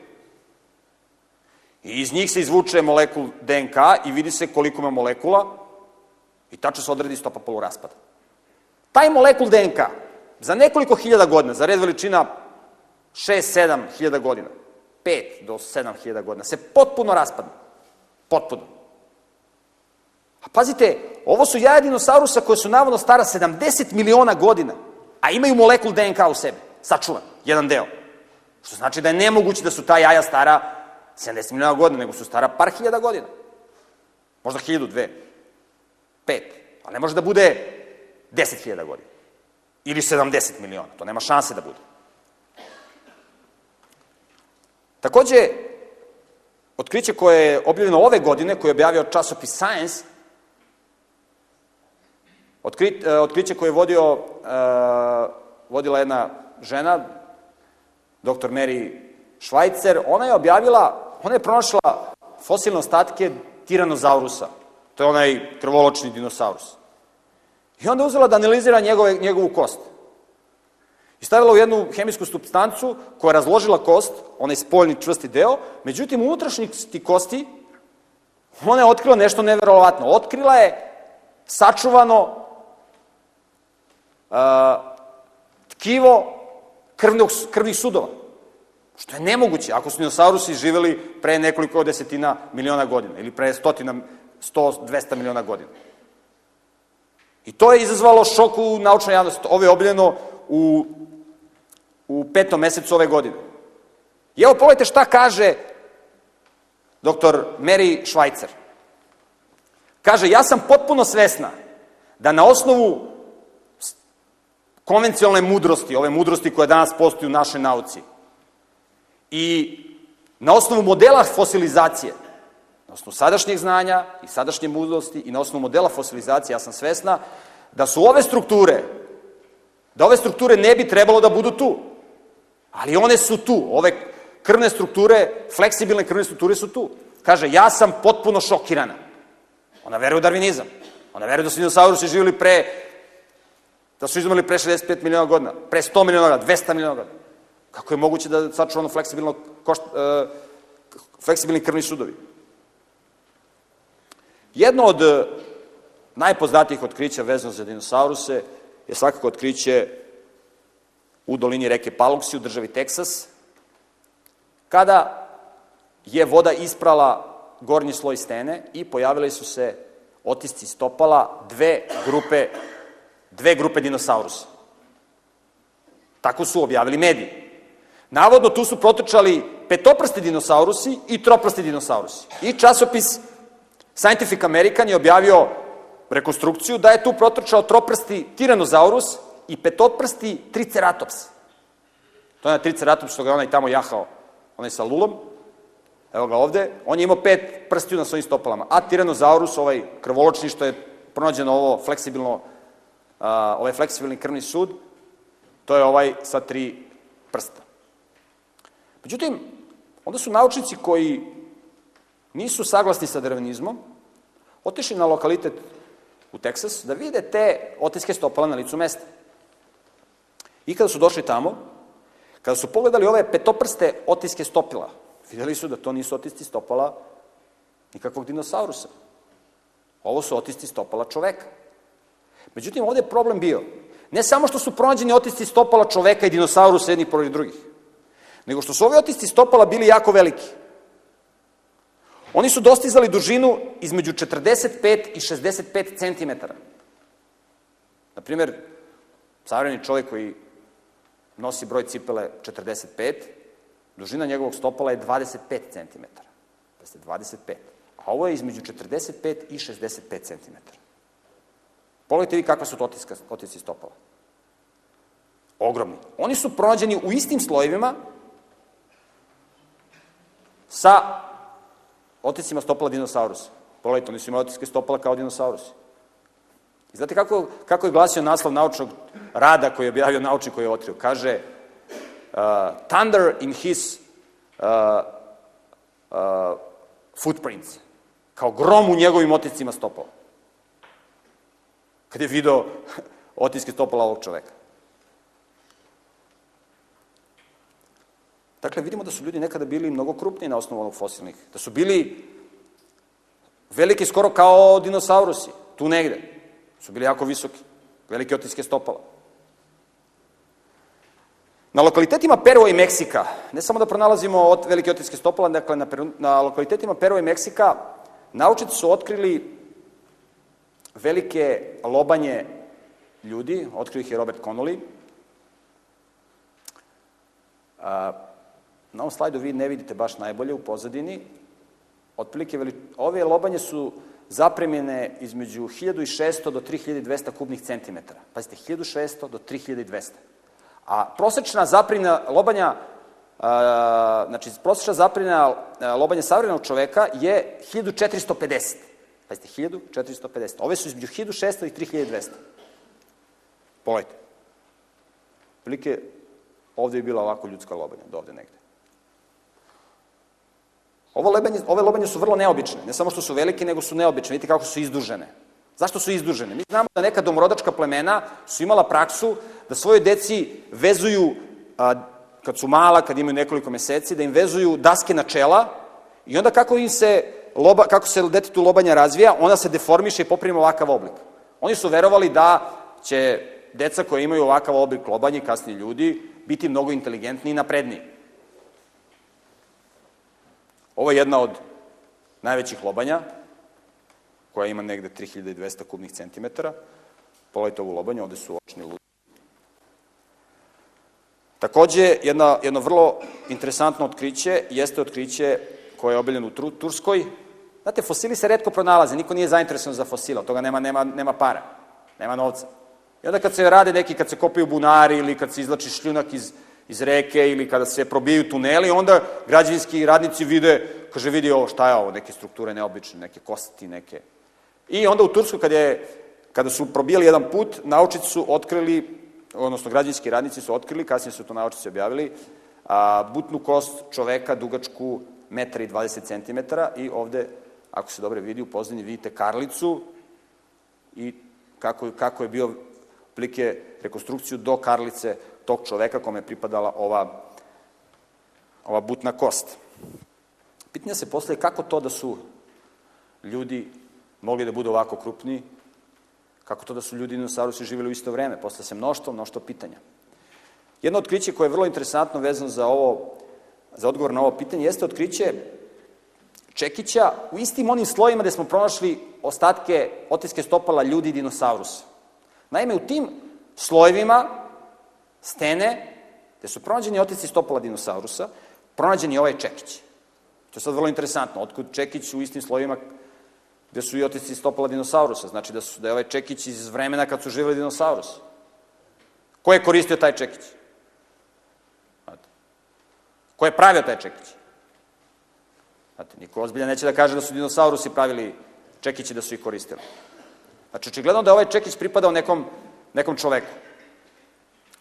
I iz njih se izvuče molekul DNK i vidi se koliko ima molekula i tačno se odredi stopa poluraspada. Taj molekul DNK za nekoliko hiljada godina, za red veličina 6-7 hiljada godina, 5 do 7 hiljada godina, se potpuno raspadne. Potpuno. A pazite, ovo su jaja dinosaurusa koje su navodno stara 70 miliona godina, a imaju molekul DNK u sebi, sačuvan, jedan deo. Što znači da je nemoguće da su ta jaja stara 70 miliona godina, nego su stara par hiljada godina. Možda hiljadu, dve, pet. Ali ne može da bude 10 hiljada godina. Ili 70 miliona. To nema šanse da bude. Takođe, otkriće koje je objavljeno ove godine, koje je objavio časopis Science, Otkri, e, otkriće koje je vodio, uh, vodila jedna žena, dr. Mary Schweitzer, ona je objavila, ona je pronašla fosilne ostatke tiranozaurusa. To je onaj krvoločni dinosaurus. I onda uzela da analizira njegove, njegovu kost. I stavila u jednu hemijsku substancu koja je razložila kost, onaj spoljni čvrsti deo, međutim, u unutrašnjosti kosti ona je otkrila nešto neverovatno. Otkrila je sačuvano tkivo krvnog, krvnih sudova. Što je nemoguće ako su dinosaurusi živeli pre nekoliko desetina miliona godina ili pre stotina, 100, 200 miliona godina. I to je izazvalo šok u naučnoj javnosti. Ovo je objavljeno u, u petom mesecu ove godine. I evo pogledajte šta kaže doktor Mary Schweitzer. Kaže, ja sam potpuno svesna da na osnovu konvencionalne mudrosti, ove mudrosti koje danas postoji u našoj nauci. I na osnovu modela fosilizacije, na osnovu sadašnjeg znanja i sadašnje mudrosti i na osnovu modela fosilizacije, ja sam svesna da su ove strukture, da ove strukture ne bi trebalo da budu tu. Ali one su tu. Ove krvne strukture, fleksibilne krvne strukture su tu. Kaže, ja sam potpuno šokirana. Ona veruje u darvinizam. Ona veruje da su dinosaurusi živjeli pre Da su izumeli pre 65 miliona godina, pre 100 miliona godina, 200 miliona godina. Kako je moguće da sačuvano fleksibilno košt, e, fleksibilni krvni sudovi? Jedno od e, najpoznatijih otkrića vezano za dinosauruse je svakako otkriće u dolini reke Paluksi u državi Teksas, kada je voda isprala gornji sloj stene i pojavili su se otisci stopala dve grupe dve grupe dinosaurusa. Tako su objavili mediji. Navodno, tu su protrčali petoprsti dinosaurusi i troprsti dinosaurusi. I časopis Scientific American je objavio rekonstrukciju da je tu protrčao troprsti tiranozaurus i petotprsti triceratops. To je na triceratops što ga onaj tamo jahao, onaj sa lulom. Evo ga ovde. On je imao pet prstiju na svojim stopalama. A tiranozaurus, ovaj krvoločni što je pronađeno ovo fleksibilno, ovaj fleksibilni krvni sud, to je ovaj sa tri prsta. Međutim, onda su naučnici koji nisu saglasni sa darwinizmom, otišli na lokalitet u Teksas da vide te otiske stopala na licu mesta. I kada su došli tamo, kada su pogledali ove petoprste otiske stopila, videli su da to nisu otisci stopala nikakvog dinosaurusa. Ovo su otisci stopala čoveka. Međutim, ovde je problem bio. Ne samo što su pronađeni otisci stopala čoveka i dinosaurusa jednih pored drugih, nego što su ovi otisci stopala bili jako veliki. Oni su dostizali dužinu između 45 i 65 cm. Naprimer, savremeni čovjek koji nosi broj cipele 45, dužina njegovog stopala je 25 cm. Da ste 25. A ovo je između 45 i 65 cm. Pogledajte vi kakva su to otiska, otisci stopala. Ogromni. Oni su pronađeni u istim slojevima sa oticima stopala dinosaurusa. Pogledajte, oni su imali otiske stopala kao dinosaurusi. I znate kako, kako je glasio naslov naučnog rada koji je objavio naučnik koji je otkrio? Kaže, uh, thunder in his uh, uh, footprints. Kao grom u njegovim oticima stopala. Kad je video otiske stopala ovog čoveka. Dakle, vidimo da su ljudi nekada bili mnogo krupniji na osnovu onog fosilnih. Da su bili veliki skoro kao dinosaurusi, tu negde. Su bili jako visoki, velike otiske stopala. Na lokalitetima Perua i Meksika, ne samo da pronalazimo od velike otiske stopala, dakle na, Peru, na lokalitetima Perua i Meksika naučnici su otkrili velike lobanje ljudi, otkrio ih je Robert Connolly. A, Na ovom slajdu vi ne vidite baš najbolje u pozadini. Otprilike, veli... ove lobanje su zapremljene između 1600 do 3200 kubnih centimetara. Pazite, 1600 do 3200. A prosečna zapremljena lobanja, a, znači prosečna zapremljena lobanja savremenog čoveka je 1450. Pazite, 1450. Ove su između 1600 i 3200. Pogledajte. Prilike, ovde je bila ovako ljudska lobanja, do ovde negde. Ovo lebanje, ove lobanje su vrlo neobične. Ne samo što su velike, nego su neobične. Vidite kako su izdužene. Zašto su izdužene? Mi znamo da neka domorodačka plemena su imala praksu da svoje deci vezuju, a, kad su mala, kad imaju nekoliko meseci, da im vezuju daske na čela i onda kako im se loba, kako se detetu lobanja razvija, ona se deformiše i poprima ovakav oblik. Oni su verovali da će deca koje imaju ovakav oblik lobanja, kasnije ljudi, biti mnogo inteligentniji i napredniji. Ovo je jedna od najvećih lobanja, koja ima negde 3200 kubnih centimetara. Pogledajte ovu lobanju, ovde su očni ludi. Takođe, jedna, jedno vrlo interesantno otkriće jeste otkriće koje je obiljeno u Turskoj. Znate, fosili se redko pronalaze, niko nije zainteresovan za fosila, toga nema, nema, nema para, nema novca. I onda kad se rade neki, kad se kopaju bunari ili kad se izlači šljunak iz iz reke ili kada se probijaju tuneli, onda građevinski radnici vide, kaže, vidi ovo, šta je ovo, neke strukture neobične, neke kosti, neke... I onda u Tursku, kada, je, kada su probijali jedan put, naučici su otkrili, odnosno građevinski radnici su otkrili, kasnije su to naučici objavili, a, butnu kost čoveka dugačku 1,20 cm i ovde, ako se dobro vidi, u pozadini vidite karlicu i kako, kako je bio plike rekonstrukciju do karlice tog čoveka kome je pripadala ova, ova butna kost. Pitanje se postoje kako to da su ljudi mogli da budu ovako krupni, kako to da su ljudi i dinosaurusi živjeli u isto vreme, posle se mnoštvo, mnoštvo pitanja. Jedno otkriće koje je vrlo interesantno vezano za ovo, za odgovor na ovo pitanje, jeste otkriće čekića u istim onim slojima gde smo pronašli ostatke otiske stopala ljudi i dinosaurusa. Naime, u tim slojevima stene, gde su pronađeni otici stopala dinosaurusa, pronađen je ovaj čekić. To je sad vrlo interesantno, otkud čekić u istim slovima gde su i otici stopala dinosaurusa, znači da, su, da je ovaj čekić iz vremena kad su živjeli dinosaurusi. Ko je koristio taj čekić? Ko je pravio taj čekić? Znate, niko ozbilja neće da kaže da su dinosaurusi pravili čekići da su ih koristili. Znači, očigledno da ovaj čekić pripadao nekom, nekom čoveku.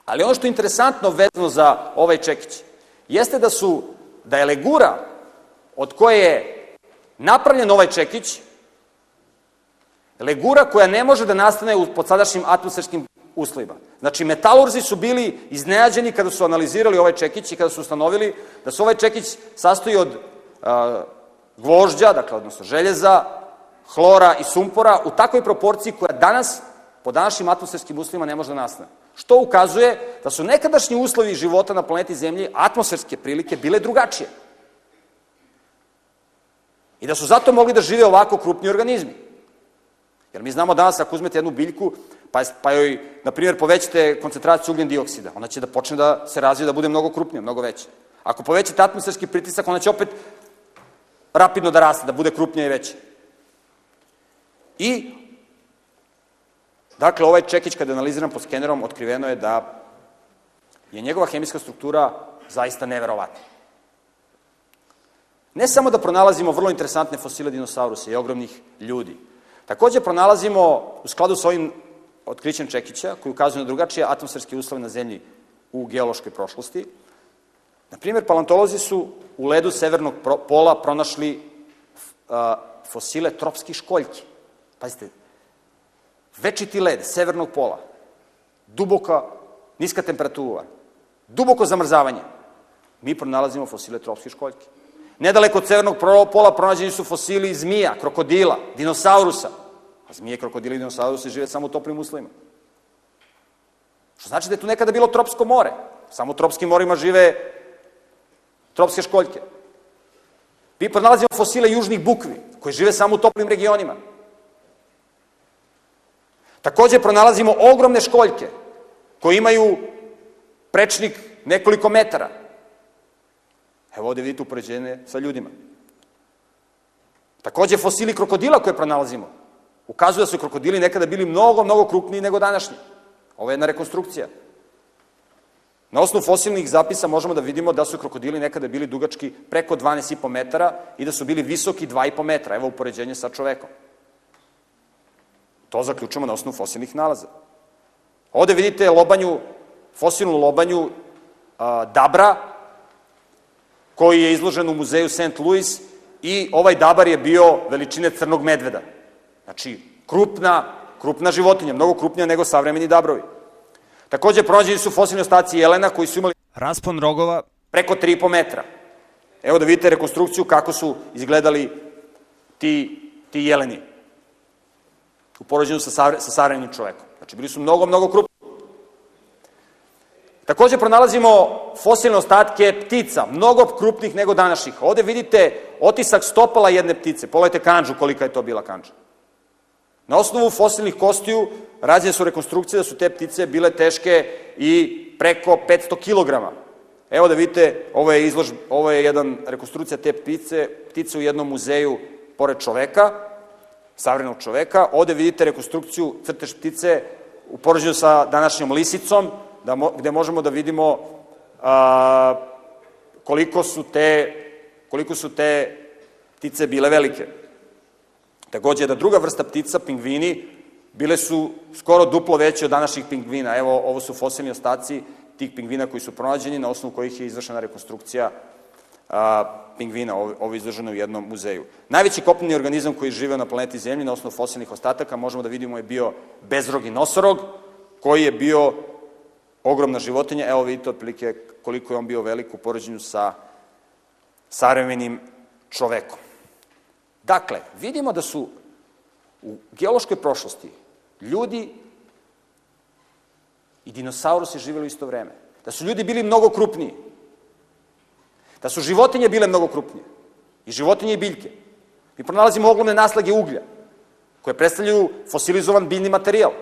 Ali ono što je interesantno vezano za ovaj čekić, jeste da su, da je legura od koje je napravljen ovaj čekić, legura koja ne može da nastane pod sadašnjim atmosferskim uslovima. Znači, metalurzi su bili iznenađeni kada su analizirali ovaj čekić i kada su ustanovili da se ovaj čekić sastoji od gvožđa, dakle, odnosno željeza, hlora i sumpora u takvoj proporciji koja danas, po današnjim atmosferskim uslovima, ne može da nastane. Što ukazuje da su nekadašnji uslovi života na planeti Zemlji, atmosferske prilike, bile drugačije. I da su zato mogli da žive ovako krupni organizmi. Jer mi znamo danas, ako uzmete jednu biljku, pa, pa joj, na primjer, povećate koncentraciju ugljen dioksida, ona će da počne da se razvije, da bude mnogo krupnija, mnogo veća. Ako povećate atmosferski pritisak, ona će opet rapidno da raste, da bude krupnija i veća. I, dakle, ovaj čekić, kada je analiziran skenerom, otkriveno je da je njegova hemijska struktura zaista neverovatna. Ne samo da pronalazimo vrlo interesantne fosile dinosaurusa i ogromnih ljudi, takođe pronalazimo, u skladu sa ovim otkrićem Čekića, koji ukazuje na drugačije atmosferske uslove na zemlji u geološkoj prošlosti, na primjer, paleontolozi su u ledu severnog pola pronašli fosile tropskih školjki. Pazite, večiti led severnog pola, duboka, niska temperatura, duboko zamrzavanje. Mi pronalazimo fosile tropskih školjki. Nedaleko od severnog pola pronađeni su fosili zmija, krokodila, dinosaurusa. A zmije, krokodili i dinosaurusi žive samo u toplim uslovima. Što znači da je tu nekada bilo tropsko more. Samo u tropskim morima žive tropske školjke. Mi pronalazimo fosile južnih bukvi, koji žive samo u toplim regionima. Takođe pronalazimo ogromne školjke, koji imaju prečnik nekoliko metara. Evo ovde vidite upoređenje sa ljudima. Takođe fosili krokodila koje pronalazimo. Ukazuje da su krokodili nekada bili mnogo, mnogo krupniji nego današnji. Ovo je jedna rekonstrukcija. Na osnovu fosilnih zapisa možemo da vidimo da su krokodili nekada bili dugački preko 12,5 metara i da su bili visoki 2,5 metra. Evo upoređenje sa čovekom. To zaključujemo na osnovu fosilnih nalaza. Ovde vidite lobanju, fosilnu lobanju a, Dabra, koji je izložen u muzeju St. Louis i ovaj dabar je bio veličine crnog medveda. Znači, krupna, krupna životinja, mnogo krupnija nego savremeni dabrovi. Takođe, pronađeni su fosilni ostaci jelena koji su imali raspon rogova preko 3,5 metra. Evo da vidite rekonstrukciju kako su izgledali ti, ti jeleni u poređenju sa, sa savremenim čovekom. Znači, bili su mnogo, mnogo krupni. Takođe pronalazimo fosilne ostatke ptica, mnogo krupnih nego današnjih. Ovde vidite otisak stopala jedne ptice. Pogledajte kanđu, kolika je to bila kanđa. Na osnovu fosilnih kostiju rađene su rekonstrukcije da su te ptice bile teške i preko 500 kg. Evo da vidite, ovo je, izlož, ovo je jedan rekonstrukcija te ptice, ptice u jednom muzeju pored čoveka, savremenog čoveka. Ovde vidite rekonstrukciju crtež ptice u poređenju sa današnjom lisicom, da mo, gde možemo da vidimo a, koliko su te koliko su te ptice bile velike. Takođe, jedna druga vrsta ptica, pingvini, bile su skoro duplo veće od današnjih pingvina. Evo, ovo su fosilni ostaci tih pingvina koji su pronađeni, na osnovu kojih je izvršena rekonstrukcija a, pingvina, ovo, ovo je u jednom muzeju. Najveći kopneni organizam koji žive na planeti Zemlji na osnovu fosilnih ostataka, možemo da vidimo je bio bezrogi nosorog, koji je bio ogromna životinja. Evo vidite otprilike koliko je on bio velik u poređenju sa savremenim čovekom. Dakle, vidimo da su u geološkoj prošlosti ljudi i dinosaurusi živjeli u isto vreme. Da su ljudi bili mnogo krupniji. Da su životinje bile mnogo krupnije. I životinje i biljke. Mi pronalazimo ogromne naslage uglja, koje predstavljaju fosilizovan biljni materijal.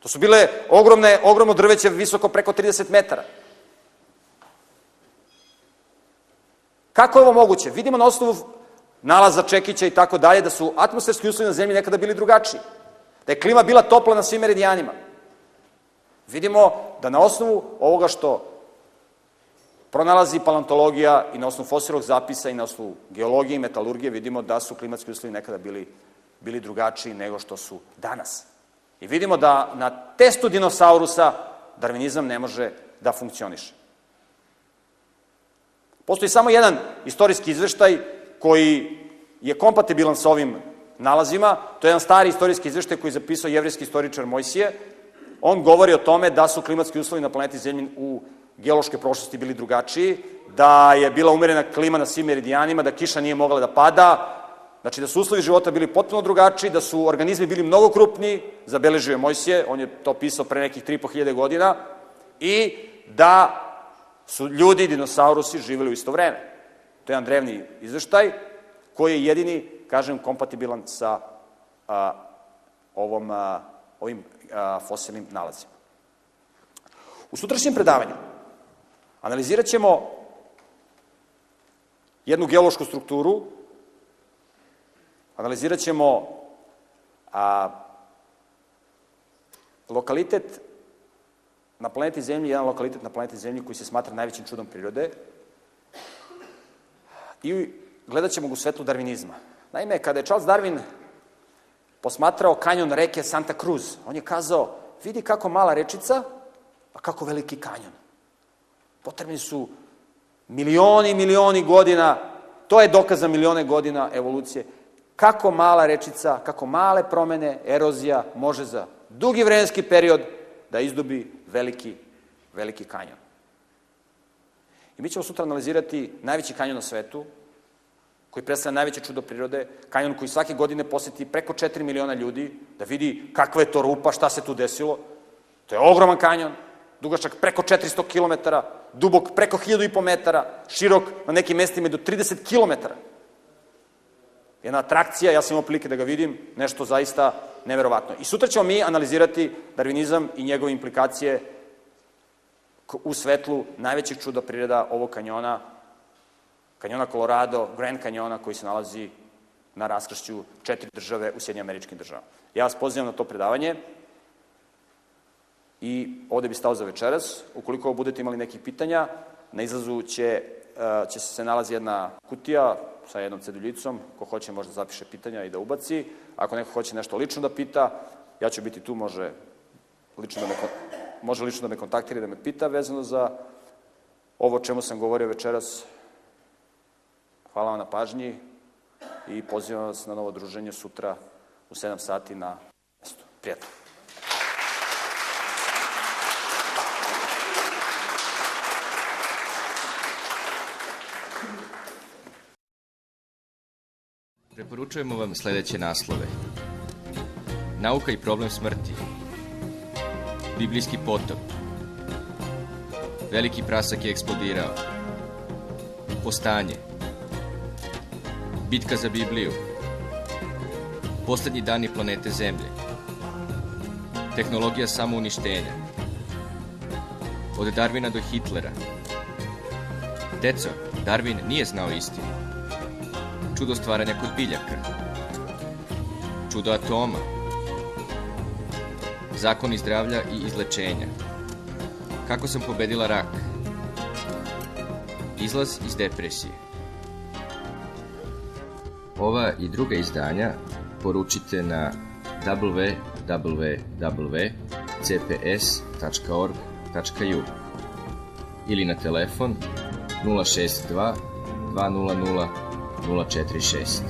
To su bile ogromne, ogromno drveće visoko preko 30 metara. Kako je ovo moguće? Vidimo na osnovu nalaza Čekića i tako dalje, da su atmosferski uslovi na zemlji nekada bili drugačiji. Da je klima bila topla na svim meridijanima. Vidimo da na osnovu ovoga što pronalazi paleontologija i na osnovu fosilog zapisa i na osnovu geologije i metalurgije vidimo da su klimatski uslovi nekada bili, bili drugačiji nego što su danas. I vidimo da na testu dinosaurusa darvinizam ne može da funkcioniše. Postoji samo jedan istorijski izveštaj koji je kompatibilan sa ovim nalazima. To je jedan stari istorijski izveštaj koji je zapisao jevrijski istoričar Mojsije. On govori o tome da su klimatski uslovi na planeti Zemlji u geološke prošlosti bili drugačiji, da je bila umerena klima na svim meridijanima, da kiša nije mogla da pada, znači da su uslovi života bili potpuno drugačiji, da su organizmi bili mnogo krupniji, zabeležio je Mojsije, on je to pisao pre nekih 3.500 godina, i da su ljudi i dinosaurusi živeli u isto vreme. To je jedan drevni izveštaj koji je jedini, kažem, kompatibilan sa a, ovom, a, ovim a, fosilnim nalazima. U sutrašnjem predavanju analizirat ćemo jednu geološku strukturu, analizirat ćemo a, lokalitet na planeti Zemlji, jedan lokalitet na planeti Zemlji koji se smatra najvećim čudom prirode i gledat ćemo ga u svetlu darvinizma. Naime, kada je Charles Darwin posmatrao kanjon reke Santa Cruz, on je kazao, vidi kako mala rečica, a kako veliki kanjon. Potrebni su milioni milioni godina, to je dokaz za milione godina evolucije, kako mala rečica, kako male promene, erozija može za dugi vremenski period da izdobi veliki, veliki kanjon. I mi ćemo sutra analizirati najveći kanjon na svetu, koji predstavlja najveće čudo prirode, kanjon koji svake godine poseti preko 4 miliona ljudi, da vidi kakva je to rupa, šta se tu desilo. To je ogroman kanjon, dugačak preko 400 km, dubok preko 1000 metara, širok na nekim mestima do 30 km. Jedna atrakcija, ja sam imao prilike da ga vidim, nešto zaista neverovatno. I sutra ćemo mi analizirati darvinizam i njegove implikacije u svetlu najvećeg čuda prireda ovog kanjona, kanjona Colorado, Grand kanjona koji se nalazi na raskršću četiri države u Sjedinjim američkim državama. Ja vas pozivam na to predavanje i ovde bi stao za večeras. Ukoliko budete imali nekih pitanja, na izlazu će, e, će se nalazi jedna kutija sa jednom ceduljicom, ko hoće može da zapiše pitanja i da ubaci. Ako neko hoće nešto lično da pita, ja ću biti tu, može lično da me, može lično da me kontaktira da me pita vezano za ovo o čemu sam govorio večeras. Hvala vam na pažnji i pozivam vas na novo druženje sutra u 7 sati na mestu. Prijatno. Preporučujemo vam sledeće naslove. Nauka i problem smrti. Biblijski potop. Veliki prasak je eksplodirao. Postanje. Bitka za Bibliju. Poslednji dani planete Zemlje. Tehnologija samouništenja. Od Darvina do Hitlera. Deco, Darwin nije znao istinu čudo stvaranja kod biljaka, čudo atoma, zakoni zdravlja i izlečenja, kako sam pobedila rak, izlaz iz depresije. Ova i druga izdanja poručite na www.cps.org.u ili na telefon 062 200 046.